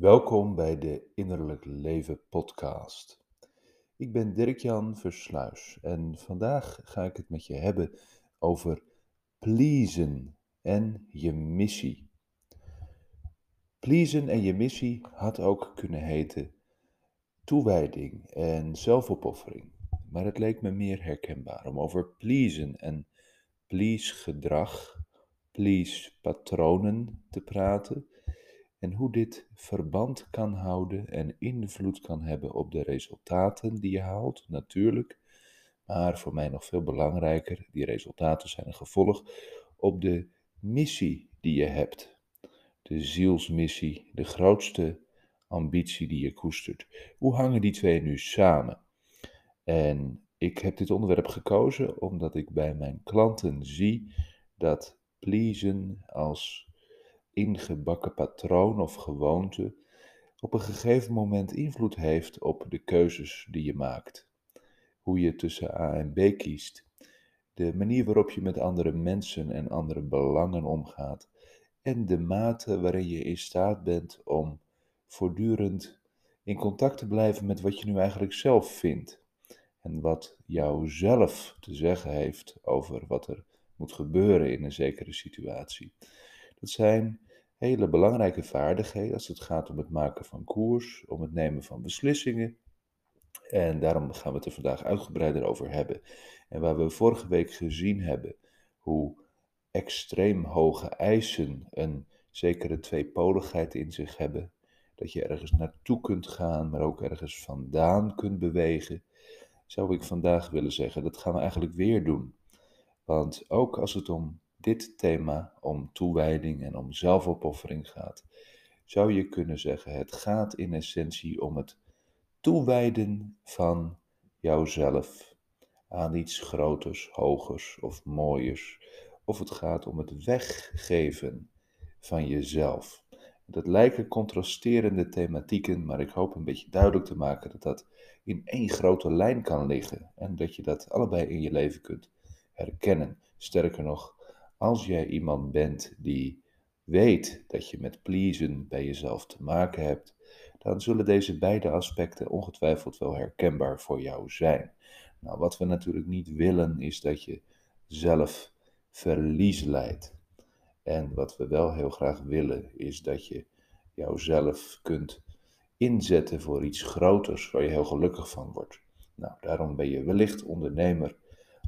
Welkom bij de Innerlijk Leven podcast. Ik ben Dirk-Jan Versluis en vandaag ga ik het met je hebben over pleasen en je missie. Pleasen en je missie had ook kunnen heten toewijding en zelfopoffering, maar het leek me meer herkenbaar om over pleasen en please gedrag, please patronen te praten en hoe dit verband kan houden en invloed kan hebben op de resultaten die je haalt, natuurlijk. Maar voor mij nog veel belangrijker, die resultaten zijn een gevolg op de missie die je hebt. De zielsmissie, de grootste ambitie die je koestert. Hoe hangen die twee nu samen? En ik heb dit onderwerp gekozen omdat ik bij mijn klanten zie dat pleasen als ingebakken patroon of gewoonte op een gegeven moment invloed heeft op de keuzes die je maakt. Hoe je tussen A en B kiest. De manier waarop je met andere mensen en andere belangen omgaat. En de mate waarin je in staat bent om voortdurend in contact te blijven met wat je nu eigenlijk zelf vindt. En wat jou zelf te zeggen heeft over wat er moet gebeuren in een zekere situatie. Dat zijn hele belangrijke vaardigheden als het gaat om het maken van koers, om het nemen van beslissingen. En daarom gaan we het er vandaag uitgebreider over hebben. En waar we vorige week gezien hebben hoe extreem hoge eisen een zekere tweepoligheid in zich hebben, dat je ergens naartoe kunt gaan, maar ook ergens vandaan kunt bewegen, zou ik vandaag willen zeggen, dat gaan we eigenlijk weer doen. Want ook als het om dit thema om toewijding en om zelfopoffering gaat, zou je kunnen zeggen: het gaat in essentie om het toewijden van jouzelf aan iets groters, hogers of mooiers. Of het gaat om het weggeven van jezelf. Dat lijken contrasterende thematieken, maar ik hoop een beetje duidelijk te maken dat dat in één grote lijn kan liggen en dat je dat allebei in je leven kunt herkennen. Sterker nog, als jij iemand bent die weet dat je met pleasen bij jezelf te maken hebt, dan zullen deze beide aspecten ongetwijfeld wel herkenbaar voor jou zijn. Nou, wat we natuurlijk niet willen is dat je zelf verlies leidt. En wat we wel heel graag willen is dat je jouzelf kunt inzetten voor iets groters waar je heel gelukkig van wordt. Nou, daarom ben je wellicht ondernemer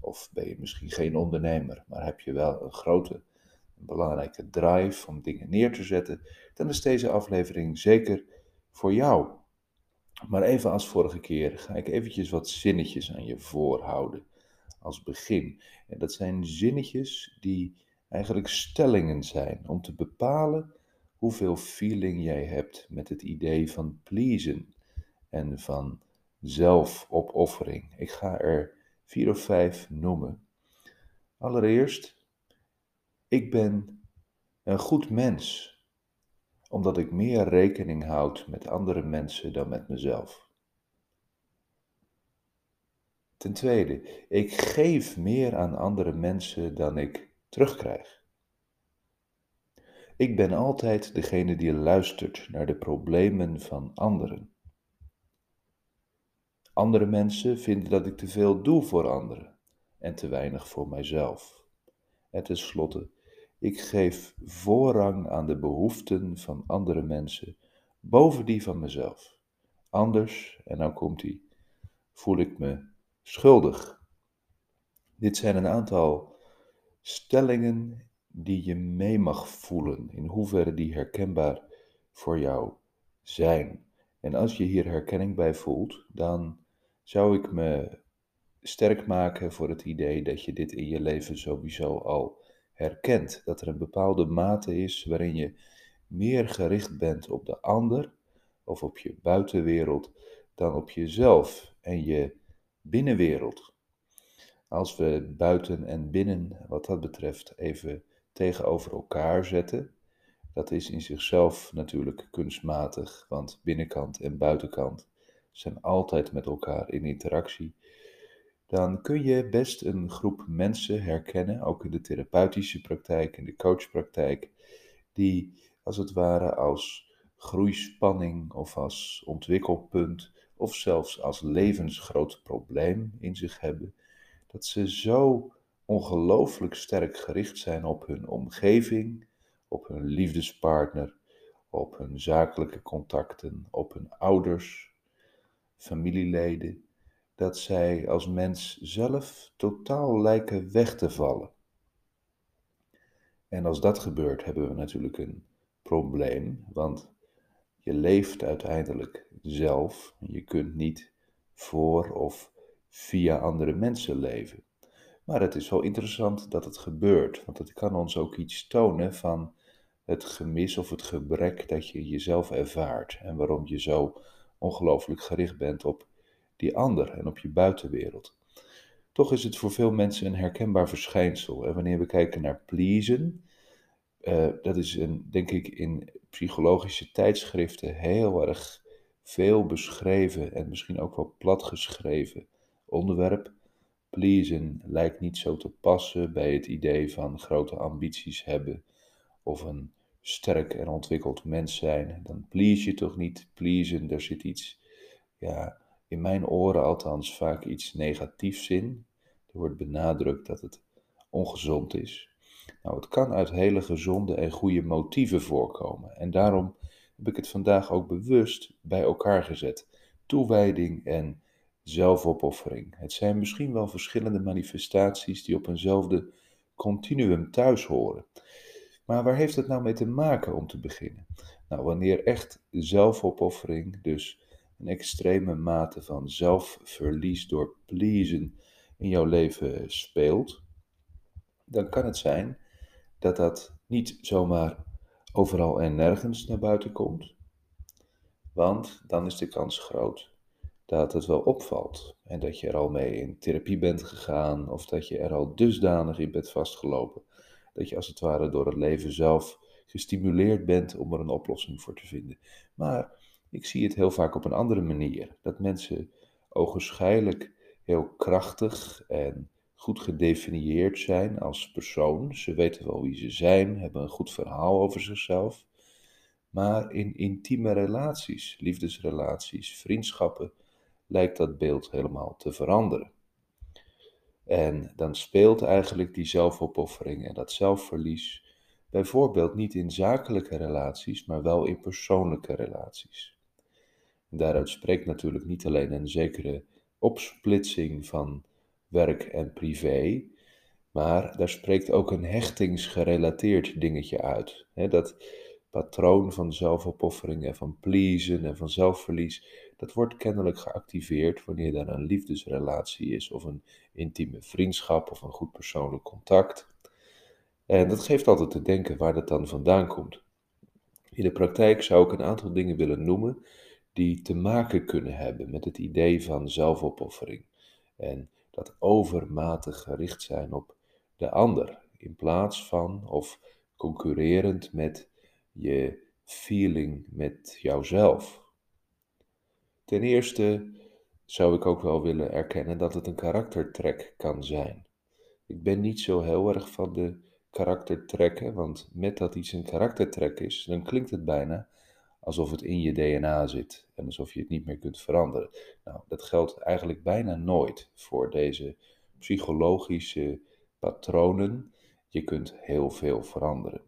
of ben je misschien geen ondernemer, maar heb je wel een grote, belangrijke drive om dingen neer te zetten, dan is deze aflevering zeker voor jou. Maar even als vorige keer ga ik eventjes wat zinnetjes aan je voorhouden als begin. En dat zijn zinnetjes die eigenlijk stellingen zijn om te bepalen hoeveel feeling jij hebt met het idee van pleasen en van zelfopoffering. Ik ga er vier of vijf noemen. Allereerst, ik ben een goed mens, omdat ik meer rekening houd met andere mensen dan met mezelf. Ten tweede, ik geef meer aan andere mensen dan ik terugkrijg. Ik ben altijd degene die luistert naar de problemen van anderen. Andere mensen vinden dat ik te veel doe voor anderen en te weinig voor mijzelf. En tenslotte, ik geef voorrang aan de behoeften van andere mensen boven die van mezelf. Anders, en nou komt hij, voel ik me schuldig. Dit zijn een aantal stellingen die je mee mag voelen, in hoeverre die herkenbaar voor jou zijn. En als je hier herkenning bij voelt, dan zou ik me sterk maken voor het idee dat je dit in je leven sowieso al herkent. Dat er een bepaalde mate is waarin je meer gericht bent op de ander of op je buitenwereld dan op jezelf en je binnenwereld. Als we buiten en binnen wat dat betreft even tegenover elkaar zetten, dat is in zichzelf natuurlijk kunstmatig, want binnenkant en buitenkant zijn altijd met elkaar in interactie, dan kun je best een groep mensen herkennen, ook in de therapeutische praktijk, in de coachpraktijk, die als het ware als groeispanning of als ontwikkelpunt of zelfs als levensgroot probleem in zich hebben, dat ze zo ongelooflijk sterk gericht zijn op hun omgeving, op hun liefdespartner, op hun zakelijke contacten, op hun ouders, familieleden, dat zij als mens zelf totaal lijken weg te vallen. En als dat gebeurt, hebben we natuurlijk een probleem, want je leeft uiteindelijk zelf. Je kunt niet voor of via andere mensen leven. Maar het is wel interessant dat het gebeurt, want het kan ons ook iets tonen van het gemis of het gebrek dat je jezelf ervaart en waarom je zo ongelooflijk gericht bent op die ander en op je buitenwereld. Toch is het voor veel mensen een herkenbaar verschijnsel. En wanneer we kijken naar pleasen, uh, dat is een, denk ik in psychologische tijdschriften heel erg veel beschreven en misschien ook wel platgeschreven onderwerp. Pleasen lijkt niet zo te passen bij het idee van grote ambities hebben of een sterk en ontwikkeld mens zijn. Dan please je toch niet. Pleasen, daar zit iets, ja, in mijn oren althans vaak iets negatiefs in. Er wordt benadrukt dat het ongezond is. Nou, het kan uit hele gezonde en goede motieven voorkomen. En daarom heb ik het vandaag ook bewust bij elkaar gezet. Toewijding en zelfopoffering. Het zijn misschien wel verschillende manifestaties die op eenzelfde continuum thuis horen. Maar waar heeft het nou mee te maken om te beginnen? Nou, wanneer echt zelfopoffering, dus een extreme mate van zelfverlies door pleasen in jouw leven speelt, dan kan het zijn dat dat niet zomaar overal en nergens naar buiten komt. Want dan is de kans groot dat het wel opvalt en dat je er al mee in therapie bent gegaan of dat je er al dusdanig in bent vastgelopen dat je als het ware door het leven zelf gestimuleerd bent om er een oplossing voor te vinden. Maar ik zie het heel vaak op een andere manier. Dat mensen ogenschijnlijk heel krachtig en goed gedefinieerd zijn als persoon. Ze weten wel wie ze zijn, hebben een goed verhaal over zichzelf. Maar in intieme relaties, liefdesrelaties, vriendschappen, lijkt dat beeld helemaal te veranderen. En dan speelt eigenlijk die zelfopoffering en dat zelfverlies bijvoorbeeld niet in zakelijke relaties, maar wel in persoonlijke relaties. En daaruit spreekt natuurlijk niet alleen een zekere opsplitsing van werk en privé, maar daar spreekt ook een hechtingsgerelateerd dingetje uit. dat patroon van zelfopoffering en van pleasen en van zelfverlies, dat wordt kennelijk geactiveerd wanneer er een liefdesrelatie is of een intieme vriendschap of een goed persoonlijk contact. En dat geeft altijd te denken waar dat dan vandaan komt. In de praktijk zou ik een aantal dingen willen noemen die te maken kunnen hebben met het idee van zelfopoffering. En dat overmatig gericht zijn op de ander, in plaats van of concurrerend met je feeling met jouzelf. Ten eerste zou ik ook wel willen erkennen dat het een karaktertrek kan zijn. Ik ben niet zo heel erg van de karaktertrekken, want met dat iets een karaktertrek is, dan klinkt het bijna alsof het in je DNA zit en alsof je het niet meer kunt veranderen. Nou, dat geldt eigenlijk bijna nooit voor deze psychologische patronen. Je kunt heel veel veranderen.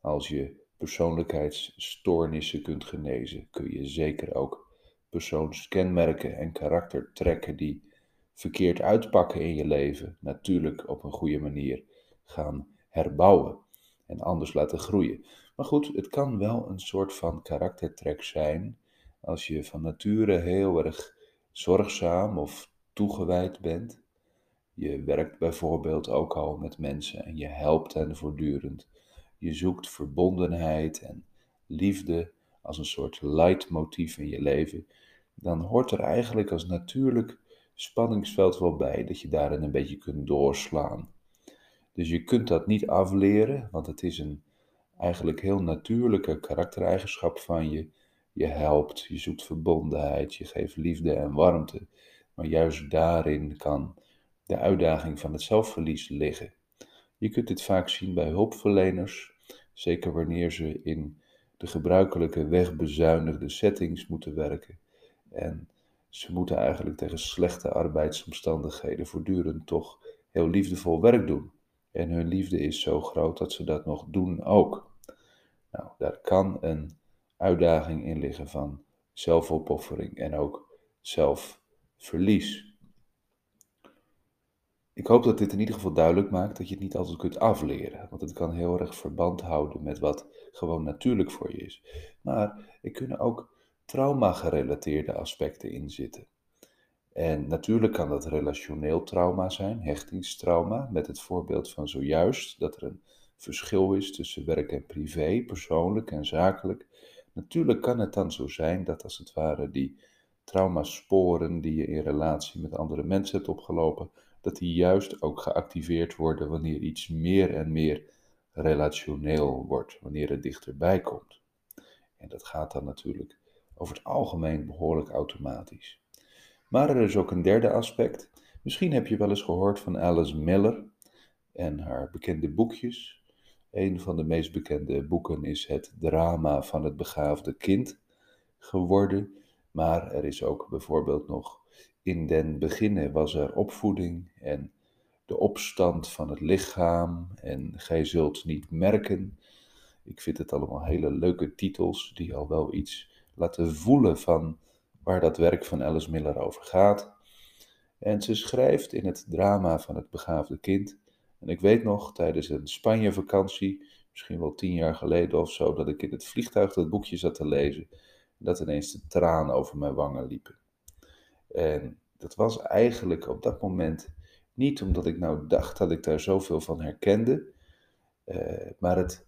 Als je persoonlijkheidsstoornissen kunt genezen, kun je zeker ook persoonskenmerken en karaktertrekken die verkeerd uitpakken in je leven, natuurlijk op een goede manier gaan herbouwen en anders laten groeien. Maar goed, het kan wel een soort van karaktertrek zijn als je van nature heel erg zorgzaam of toegewijd bent. Je werkt bijvoorbeeld ook al met mensen en je helpt hen voortdurend. Je zoekt verbondenheid en liefde als een soort leidmotief in je leven. Dan hoort er eigenlijk als natuurlijk spanningsveld wel bij dat je daarin een beetje kunt doorslaan. Dus je kunt dat niet afleren, want het is een eigenlijk heel natuurlijke karaktereigenschap van je. Je helpt, je zoekt verbondenheid, je geeft liefde en warmte. Maar juist daarin kan de uitdaging van het zelfverlies liggen. Je kunt dit vaak zien bij hulpverleners, zeker wanneer ze in de gebruikelijke wegbezuinigde settings moeten werken. En ze moeten eigenlijk tegen slechte arbeidsomstandigheden voortdurend toch heel liefdevol werk doen. En hun liefde is zo groot dat ze dat nog doen ook. Nou, daar kan een uitdaging in liggen van zelfopoffering en ook zelfverlies. Ik hoop dat dit in ieder geval duidelijk maakt dat je het niet altijd kunt afleren, want het kan heel erg verband houden met wat gewoon natuurlijk voor je is. Maar er kunnen ook trauma-gerelateerde aspecten in zitten. En natuurlijk kan dat relationeel trauma zijn, hechtingstrauma, met het voorbeeld van zojuist dat er een verschil is tussen werk en privé, persoonlijk en zakelijk. Natuurlijk kan het dan zo zijn dat als het ware die traumasporen die je in relatie met andere mensen hebt opgelopen, dat die juist ook geactiveerd worden wanneer iets meer en meer relationeel wordt, wanneer het dichterbij komt. En dat gaat dan natuurlijk over het algemeen behoorlijk automatisch. Maar er is ook een derde aspect. Misschien heb je wel eens gehoord van Alice Miller en haar bekende boekjes. Een van de meest bekende boeken is Het drama van het begaafde kind geworden. Maar er is ook bijvoorbeeld nog in den beginnen was er opvoeding en de opstand van het lichaam en gij zult niet merken. Ik vind het allemaal hele leuke titels die al wel iets laten voelen van waar dat werk van Alice Miller over gaat. En ze schrijft in het drama van het begaafde kind. En ik weet nog tijdens een Spanje-vakantie, misschien wel tien jaar geleden of zo, dat ik in het vliegtuig dat boekje zat te lezen. Dat ineens de tranen over mijn wangen liepen. En dat was eigenlijk op dat moment niet omdat ik nou dacht dat ik daar zoveel van herkende, uh, maar het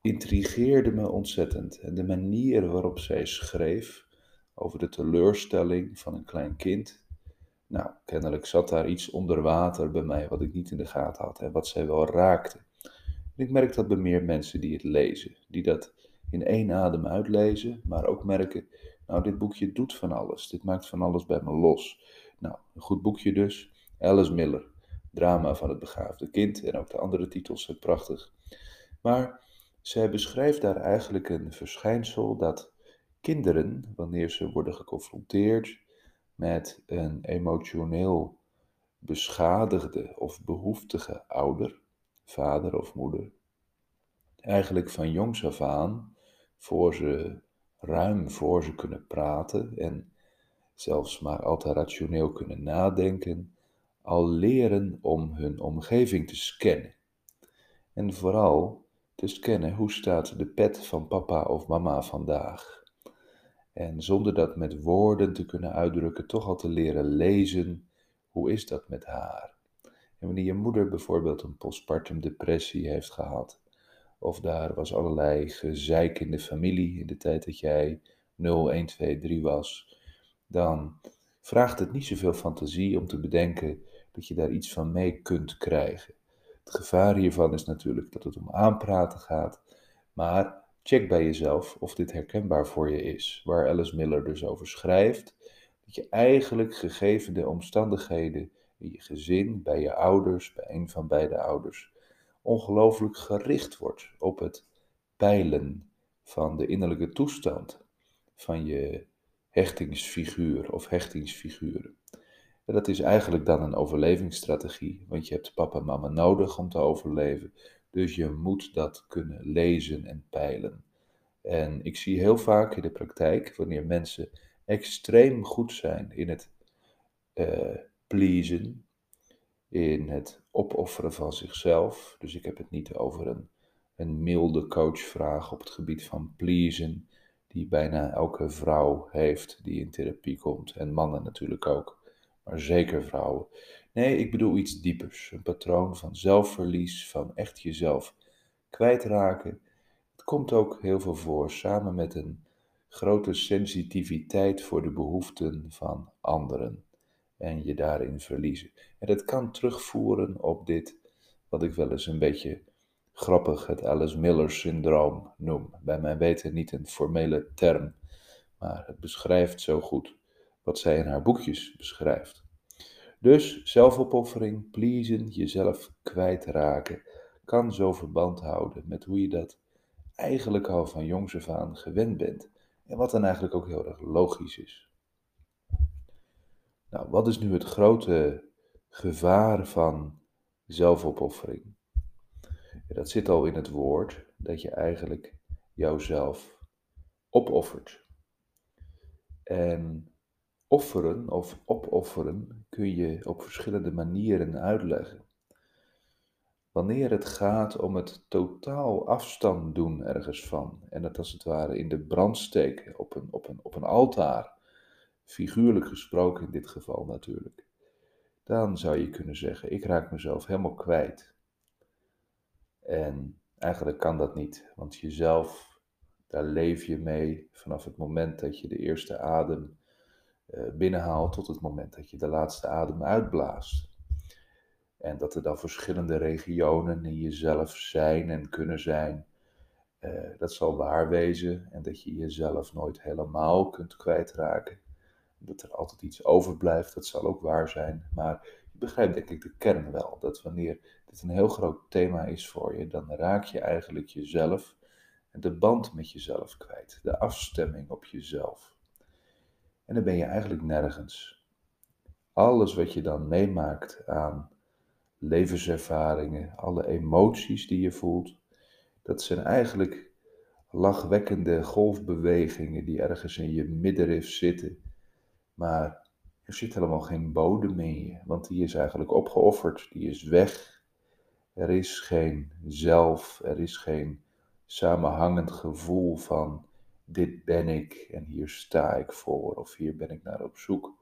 intrigeerde me ontzettend. En de manier waarop zij schreef over de teleurstelling van een klein kind. Nou, kennelijk zat daar iets onder water bij mij wat ik niet in de gaten had en wat zij wel raakte. En ik merk dat bij meer mensen die het lezen, die dat in één adem uitlezen, maar ook merken, nou, dit boekje doet van alles. Dit maakt van alles bij me los. Nou, een goed boekje dus. Alice Miller, Drama van het begaafde kind. En ook de andere titels zijn prachtig. Maar zij beschrijft daar eigenlijk een verschijnsel dat kinderen, wanneer ze worden geconfronteerd met een emotioneel beschadigde of behoeftige ouder, vader of moeder, eigenlijk van jongs af aan, voor ze ruim voor ze kunnen praten en zelfs maar al te rationeel kunnen nadenken, al leren om hun omgeving te scannen. En vooral te scannen hoe staat de pet van papa of mama vandaag. En zonder dat met woorden te kunnen uitdrukken, toch al te leren lezen, hoe is dat met haar? En wanneer je moeder bijvoorbeeld een postpartum depressie heeft gehad, of daar was allerlei gezeik in de familie in de tijd dat jij 0, 1, 2, 3 was, dan vraagt het niet zoveel fantasie om te bedenken dat je daar iets van mee kunt krijgen. Het gevaar hiervan is natuurlijk dat het om aanpraten gaat, maar check bij jezelf of dit herkenbaar voor je is, waar Alice Miller dus over schrijft, dat je eigenlijk gegeven de omstandigheden in je gezin, bij je ouders, bij een van beide ouders, ongelooflijk gericht wordt op het peilen van de innerlijke toestand van je hechtingsfiguur of hechtingsfiguren. En dat is eigenlijk dan een overlevingsstrategie, want je hebt papa en mama nodig om te overleven. Dus je moet dat kunnen lezen en peilen. En ik zie heel vaak in de praktijk, wanneer mensen extreem goed zijn in het uh, pleasen, in het opofferen van zichzelf. Dus ik heb het niet over een, een milde coachvraag op het gebied van pleasen, die bijna elke vrouw heeft die in therapie komt. En mannen natuurlijk ook, maar zeker vrouwen. Nee, ik bedoel iets diepers. Een patroon van zelfverlies, van echt jezelf kwijtraken. Het komt ook heel veel voor samen met een grote sensitiviteit voor de behoeften van anderen en je daarin verliezen. En dat kan terugvoeren op dit, wat ik wel eens een beetje grappig het Alice Miller syndroom noem. Bij mijn weten niet een formele term, maar het beschrijft zo goed wat zij in haar boekjes beschrijft. Dus zelfopoffering, pleasen, jezelf kwijtraken, kan zo verband houden met hoe je dat eigenlijk al van jongs af aan gewend bent. En wat dan eigenlijk ook heel erg logisch is. Nou, wat is nu het grote gevaar van zelfopoffering? Dat zit al in het woord dat je eigenlijk jouzelf opoffert. En offeren of opofferen kun je op verschillende manieren uitleggen. Wanneer het gaat om het totaal afstand doen ergens van en het als het ware in de brand steken op een, op een, op een altaar, figuurlijk gesproken in dit geval natuurlijk, dan zou je kunnen zeggen: ik raak mezelf helemaal kwijt. En eigenlijk kan dat niet, want jezelf, daar leef je mee vanaf het moment dat je de eerste adem eh, binnenhaalt tot het moment dat je de laatste adem uitblaast. En dat er dan verschillende regionen in jezelf zijn en kunnen zijn. Uh, dat zal waar wezen en dat je jezelf nooit helemaal kunt kwijtraken. Dat er altijd iets overblijft, dat zal ook waar zijn. Maar je begrijpt denk ik de kern wel. Dat wanneer dit een heel groot thema is voor je, dan raak je eigenlijk jezelf en de band met jezelf kwijt. De afstemming op jezelf. En dan ben je eigenlijk nergens. Alles wat je dan meemaakt aan levenservaringen, alle emoties die je voelt, dat zijn eigenlijk lachwekkende golfbewegingen die ergens in je middenrif zitten. Maar er zit helemaal geen bodem in je, want die is eigenlijk opgeofferd, die is weg. Er is geen zelf, er is geen samenhangend gevoel van dit ben ik en hier sta ik voor of hier ben ik naar op zoek.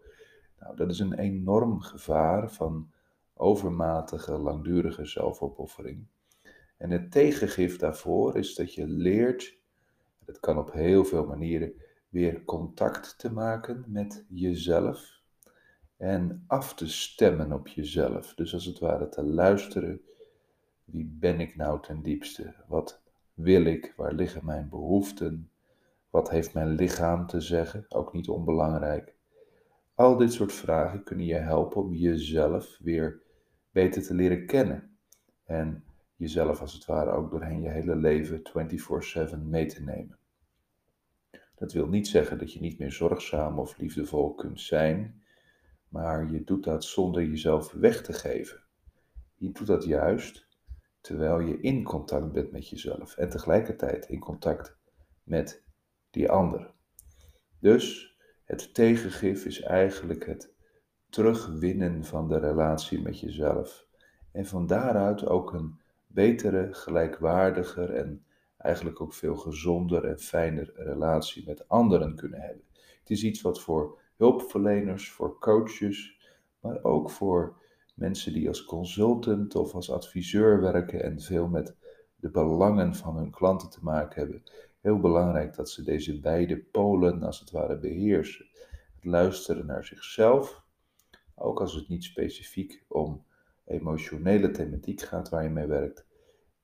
Nou, dat is een enorm gevaar van overmatige, langdurige zelfopoffering. En het tegengif daarvoor is dat je leert, dat kan op heel veel manieren, weer contact te maken met jezelf en af te stemmen op jezelf. Dus als het ware te luisteren, wie ben ik nou ten diepste? Wat wil ik? Waar liggen mijn behoeften? Wat heeft mijn lichaam te zeggen? Ook niet onbelangrijk. Al dit soort vragen kunnen je helpen om jezelf weer beter te leren kennen. En jezelf als het ware ook doorheen je hele leven 24/7 mee te nemen. Dat wil niet zeggen dat je niet meer zorgzaam of liefdevol kunt zijn, maar je doet dat zonder jezelf weg te geven. Je doet dat juist terwijl je in contact bent met jezelf en tegelijkertijd in contact met die ander. Dus het tegengif is eigenlijk het terugwinnen van de relatie met jezelf. En van daaruit ook een betere, gelijkwaardiger en eigenlijk ook veel gezonder en fijner relatie met anderen kunnen hebben. Het is iets wat voor hulpverleners, voor coaches, maar ook voor mensen die als consultant of als adviseur werken en veel met de belangen van hun klanten te maken hebben. Heel belangrijk dat ze deze beide polen als het ware beheersen. Het luisteren naar zichzelf ook als het niet specifiek om emotionele thematiek gaat waar je mee werkt.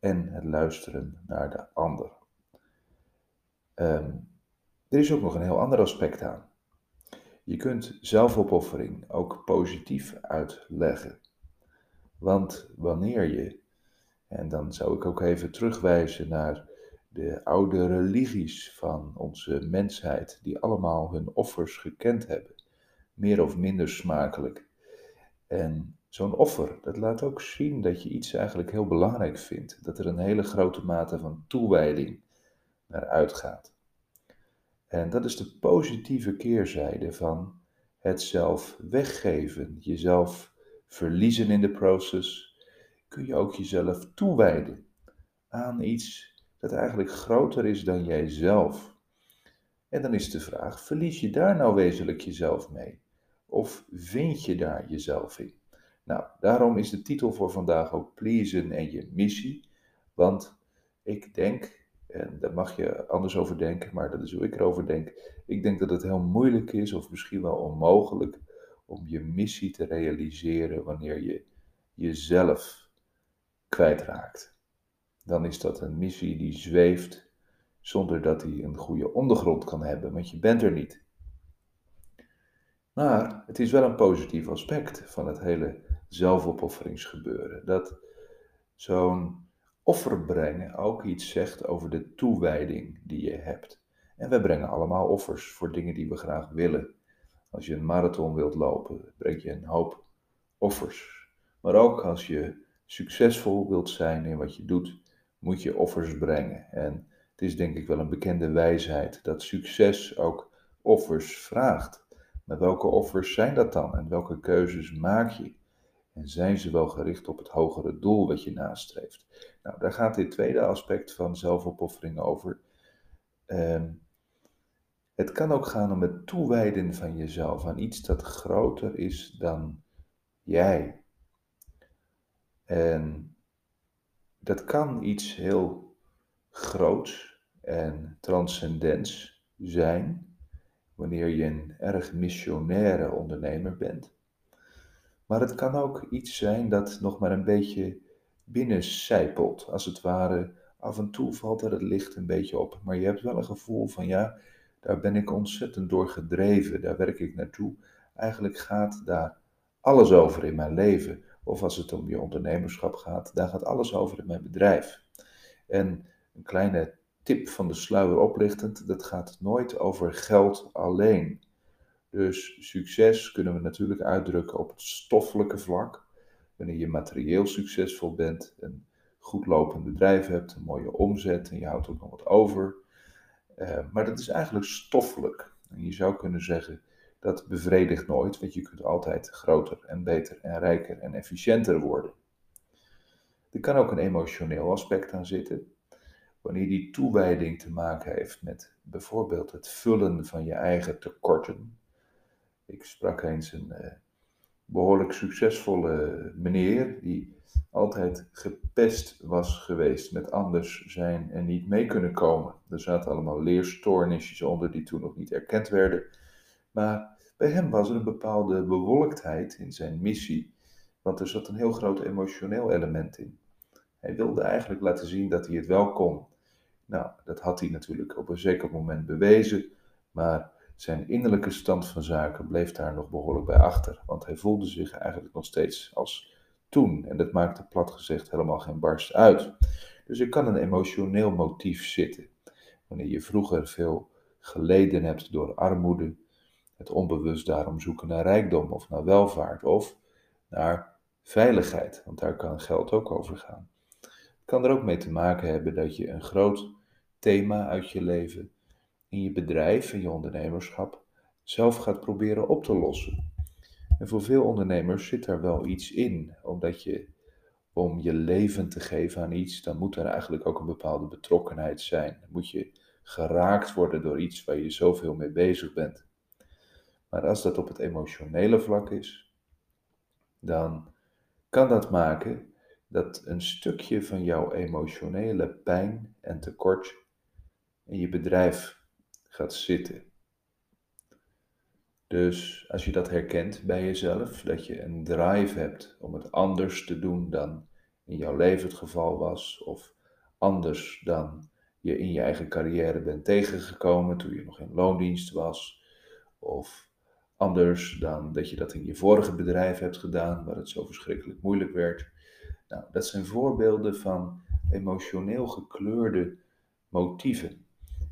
En het luisteren naar de ander. Um, er is ook nog een heel ander aspect aan. Je kunt zelfopoffering ook positief uitleggen. Want wanneer je, en dan zou ik ook even terugwijzen naar de oude religies van onze mensheid, die allemaal hun offers gekend hebben meer of minder smakelijk. En zo'n offer, dat laat ook zien dat je iets eigenlijk heel belangrijk vindt. Dat er een hele grote mate van toewijding naar uitgaat. En dat is de positieve keerzijde van het zelf weggeven, jezelf verliezen in de proces. Kun je ook jezelf toewijden aan iets dat eigenlijk groter is dan jijzelf. En dan is de vraag: verlies je daar nou wezenlijk jezelf mee? Of vind je daar jezelf in? Nou, daarom is de titel voor vandaag ook Pleasen en je missie. Want ik denk, en daar mag je anders over denken, maar dat is hoe ik erover denk. Ik denk dat het heel moeilijk is, of misschien wel onmogelijk, om je missie te realiseren wanneer je jezelf kwijtraakt. Dan is dat een missie die zweeft zonder dat hij een goede ondergrond kan hebben, want je bent er niet. Maar het is wel een positief aspect van het hele zelfopofferingsgebeuren. Dat zo'n offer brengen ook iets zegt over de toewijding die je hebt. En we brengen allemaal offers voor dingen die we graag willen. Als je een marathon wilt lopen, breng je een hoop offers. Maar ook als je succesvol wilt zijn in wat je doet, moet je offers brengen. En het is denk ik wel een bekende wijsheid dat succes ook offers vraagt. Maar welke offers zijn dat dan en welke keuzes maak je? En zijn ze wel gericht op het hogere doel wat je nastreeft? Nou, daar gaat dit tweede aspect van zelfopoffering over. Ehm, het kan ook gaan om het toewijden van jezelf aan iets dat groter is dan jij. En dat kan iets heel groots en transcendents zijn, wanneer je een erg missionaire ondernemer bent. Maar het kan ook iets zijn dat nog maar een beetje binnencijpelt. Als het ware, af en toe valt er het licht een beetje op. Maar je hebt wel een gevoel van ja, daar ben ik ontzettend door gedreven, daar werk ik naartoe. Eigenlijk gaat daar alles over in mijn leven. Of als het om je ondernemerschap gaat, daar gaat alles over in mijn bedrijf. En een kleine tip van de sluier oplichtend, dat gaat nooit over geld alleen. Dus succes kunnen we natuurlijk uitdrukken op het stoffelijke vlak. Wanneer je materieel succesvol bent, een goed lopend bedrijf hebt, een mooie omzet en je houdt ook nog wat over. Uh, maar dat is eigenlijk stoffelijk. En je zou kunnen zeggen, dat bevredigt nooit, want je kunt altijd groter en beter en rijker en efficiënter worden. Er kan ook een emotioneel aspect aan zitten. Wanneer die toewijding te maken heeft met bijvoorbeeld het vullen van je eigen tekorten, ik sprak eens een uh, behoorlijk succesvolle meneer die altijd gepest was geweest met anders zijn en niet mee kunnen komen. Er zaten allemaal leerstoornisjes onder die toen nog niet erkend werden. Maar bij hem was er een bepaalde bewolktheid in zijn missie, want er zat een heel groot emotioneel element in. Hij wilde eigenlijk laten zien dat hij het wel kon. Nou, dat had hij natuurlijk op een zeker moment bewezen, maar zijn innerlijke stand van zaken bleef daar nog behoorlijk bij achter, want hij voelde zich eigenlijk nog steeds als toen. En dat maakte plat gezegd helemaal geen barst uit. Dus er kan een emotioneel motief zitten. Wanneer je vroeger veel geleden hebt door armoede, het onbewust daarom zoeken naar rijkdom of naar welvaart of naar veiligheid, want daar kan geld ook over gaan. Het kan er ook mee te maken hebben dat je een groot thema uit je leven in je bedrijf, in je ondernemerschap, zelf gaat proberen op te lossen. En voor veel ondernemers zit daar wel iets in, omdat je om je leven te geven aan iets, dan moet er eigenlijk ook een bepaalde betrokkenheid zijn. Dan moet je geraakt worden door iets waar je zoveel mee bezig bent. Maar als dat op het emotionele vlak is, dan kan dat maken dat een stukje van jouw emotionele pijn en tekort in je bedrijf gaat zitten. Dus als je dat herkent bij jezelf, dat je een drive hebt om het anders te doen dan in jouw leven het geval was, of anders dan je in je eigen carrière bent tegengekomen toen je nog in loondienst was, of anders dan dat je dat in je vorige bedrijf hebt gedaan, waar het zo verschrikkelijk moeilijk werd. Nou, dat zijn voorbeelden van emotioneel gekleurde motieven.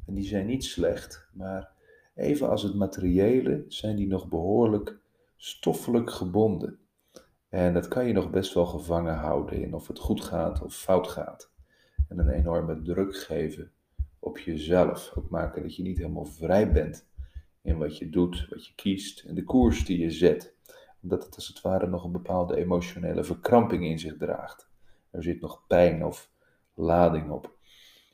En die zijn niet slecht, maar even als het materiële zijn die nog behoorlijk stoffelijk gebonden. En dat kan je nog best wel gevangen houden in of het goed gaat of fout gaat. En een enorme druk geven op jezelf. Ook maken dat je niet helemaal vrij bent in wat je doet, wat je kiest en de koers die je zet. Omdat het als het ware nog een bepaalde emotionele verkramping in zich draagt. Er zit nog pijn of lading op.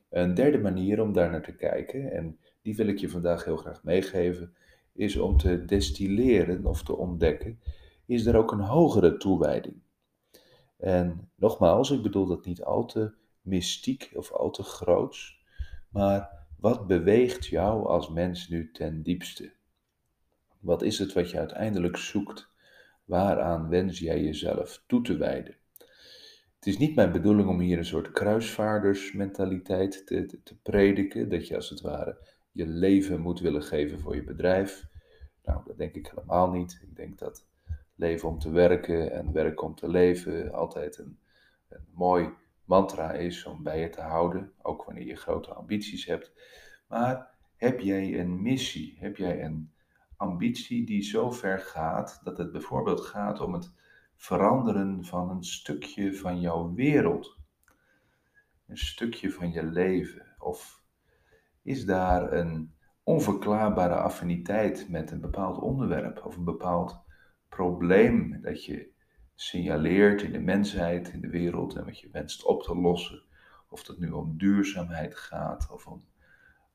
Een derde manier om daar naar te kijken, en die wil ik je vandaag heel graag meegeven, is om te destilleren of te ontdekken, is er ook een hogere toewijding. En nogmaals, ik bedoel dat niet al te mystiek of al te groots, maar wat beweegt jou als mens nu ten diepste? Wat is het wat je uiteindelijk zoekt? Waaraan wens jij jezelf toe te wijden? Het is niet mijn bedoeling om hier een soort kruisvaardersmentaliteit te, te, prediken, dat je als het ware je leven moet willen geven voor je bedrijf. Nou, dat denk ik helemaal niet. Ik denk dat leven om te werken en werken om te leven altijd een, een mooi mantra is om bij je te houden, ook wanneer je grote ambities hebt. Maar heb jij een missie? Heb jij een ambitie die zo ver gaat dat het bijvoorbeeld gaat om het veranderen van een stukje van jouw wereld? Een stukje van je leven? Of is daar een onverklaarbare affiniteit met een bepaald onderwerp of een bepaald probleem dat je signaleert in de mensheid, in de wereld en wat je wenst op te lossen? Of dat nu om duurzaamheid gaat of om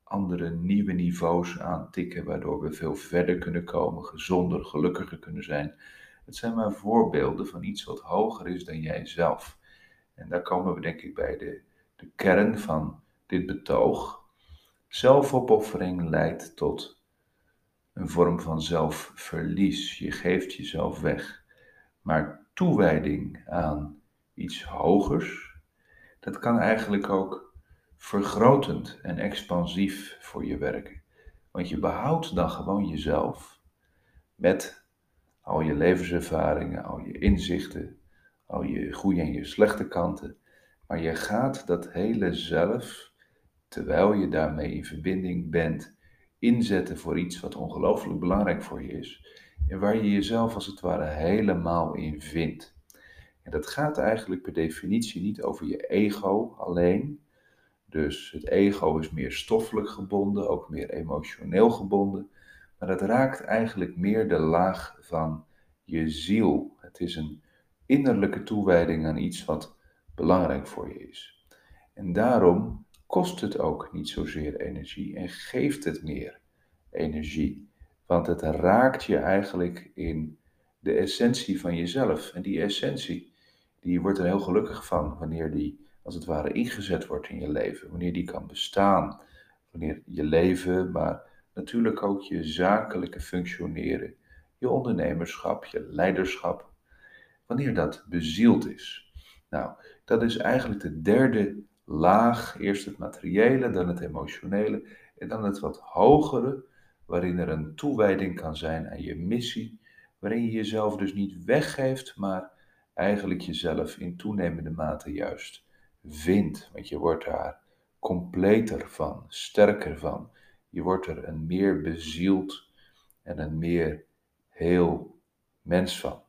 andere nieuwe niveaus aantikken, waardoor we veel verder kunnen komen, gezonder, gelukkiger kunnen zijn. Het zijn maar voorbeelden van iets wat hoger is dan jijzelf. En daar komen we denk ik bij de, de kern van dit betoog. Zelfopoffering leidt tot een vorm van zelfverlies. Je geeft jezelf weg. Maar toewijding aan iets hogers, dat kan eigenlijk ook vergrotend en expansief voor je werken. Want je behoudt dan gewoon jezelf met al je levenservaringen, al je inzichten, al je goede en je slechte kanten. Maar je gaat dat hele zelf, terwijl je daarmee in verbinding bent, inzetten voor iets wat ongelooflijk belangrijk voor je is. En waar je jezelf als het ware helemaal in vindt. En dat gaat eigenlijk per definitie niet over je ego alleen, dus het ego is meer stoffelijk gebonden, ook meer emotioneel gebonden. Maar het raakt eigenlijk meer de laag van je ziel. Het is een innerlijke toewijding aan iets wat belangrijk voor je is. En daarom kost het ook niet zozeer energie en geeft het meer energie. Want het raakt je eigenlijk in de essentie van jezelf. En die essentie, die wordt er heel gelukkig van wanneer die als het ware ingezet wordt in je leven. Wanneer die kan bestaan. Wanneer je leven, maar natuurlijk ook je zakelijke functioneren, je ondernemerschap, je leiderschap, wanneer dat bezield is. Nou, dat is eigenlijk de derde laag. Eerst het materiële, dan het emotionele en dan het wat hogere, waarin er een toewijding kan zijn aan je missie, waarin je jezelf dus niet weggeeft, maar eigenlijk jezelf in toenemende mate juist vindt. Want je wordt daar completer van, sterker van. Je wordt er een meer bezield en een meer heel mens van.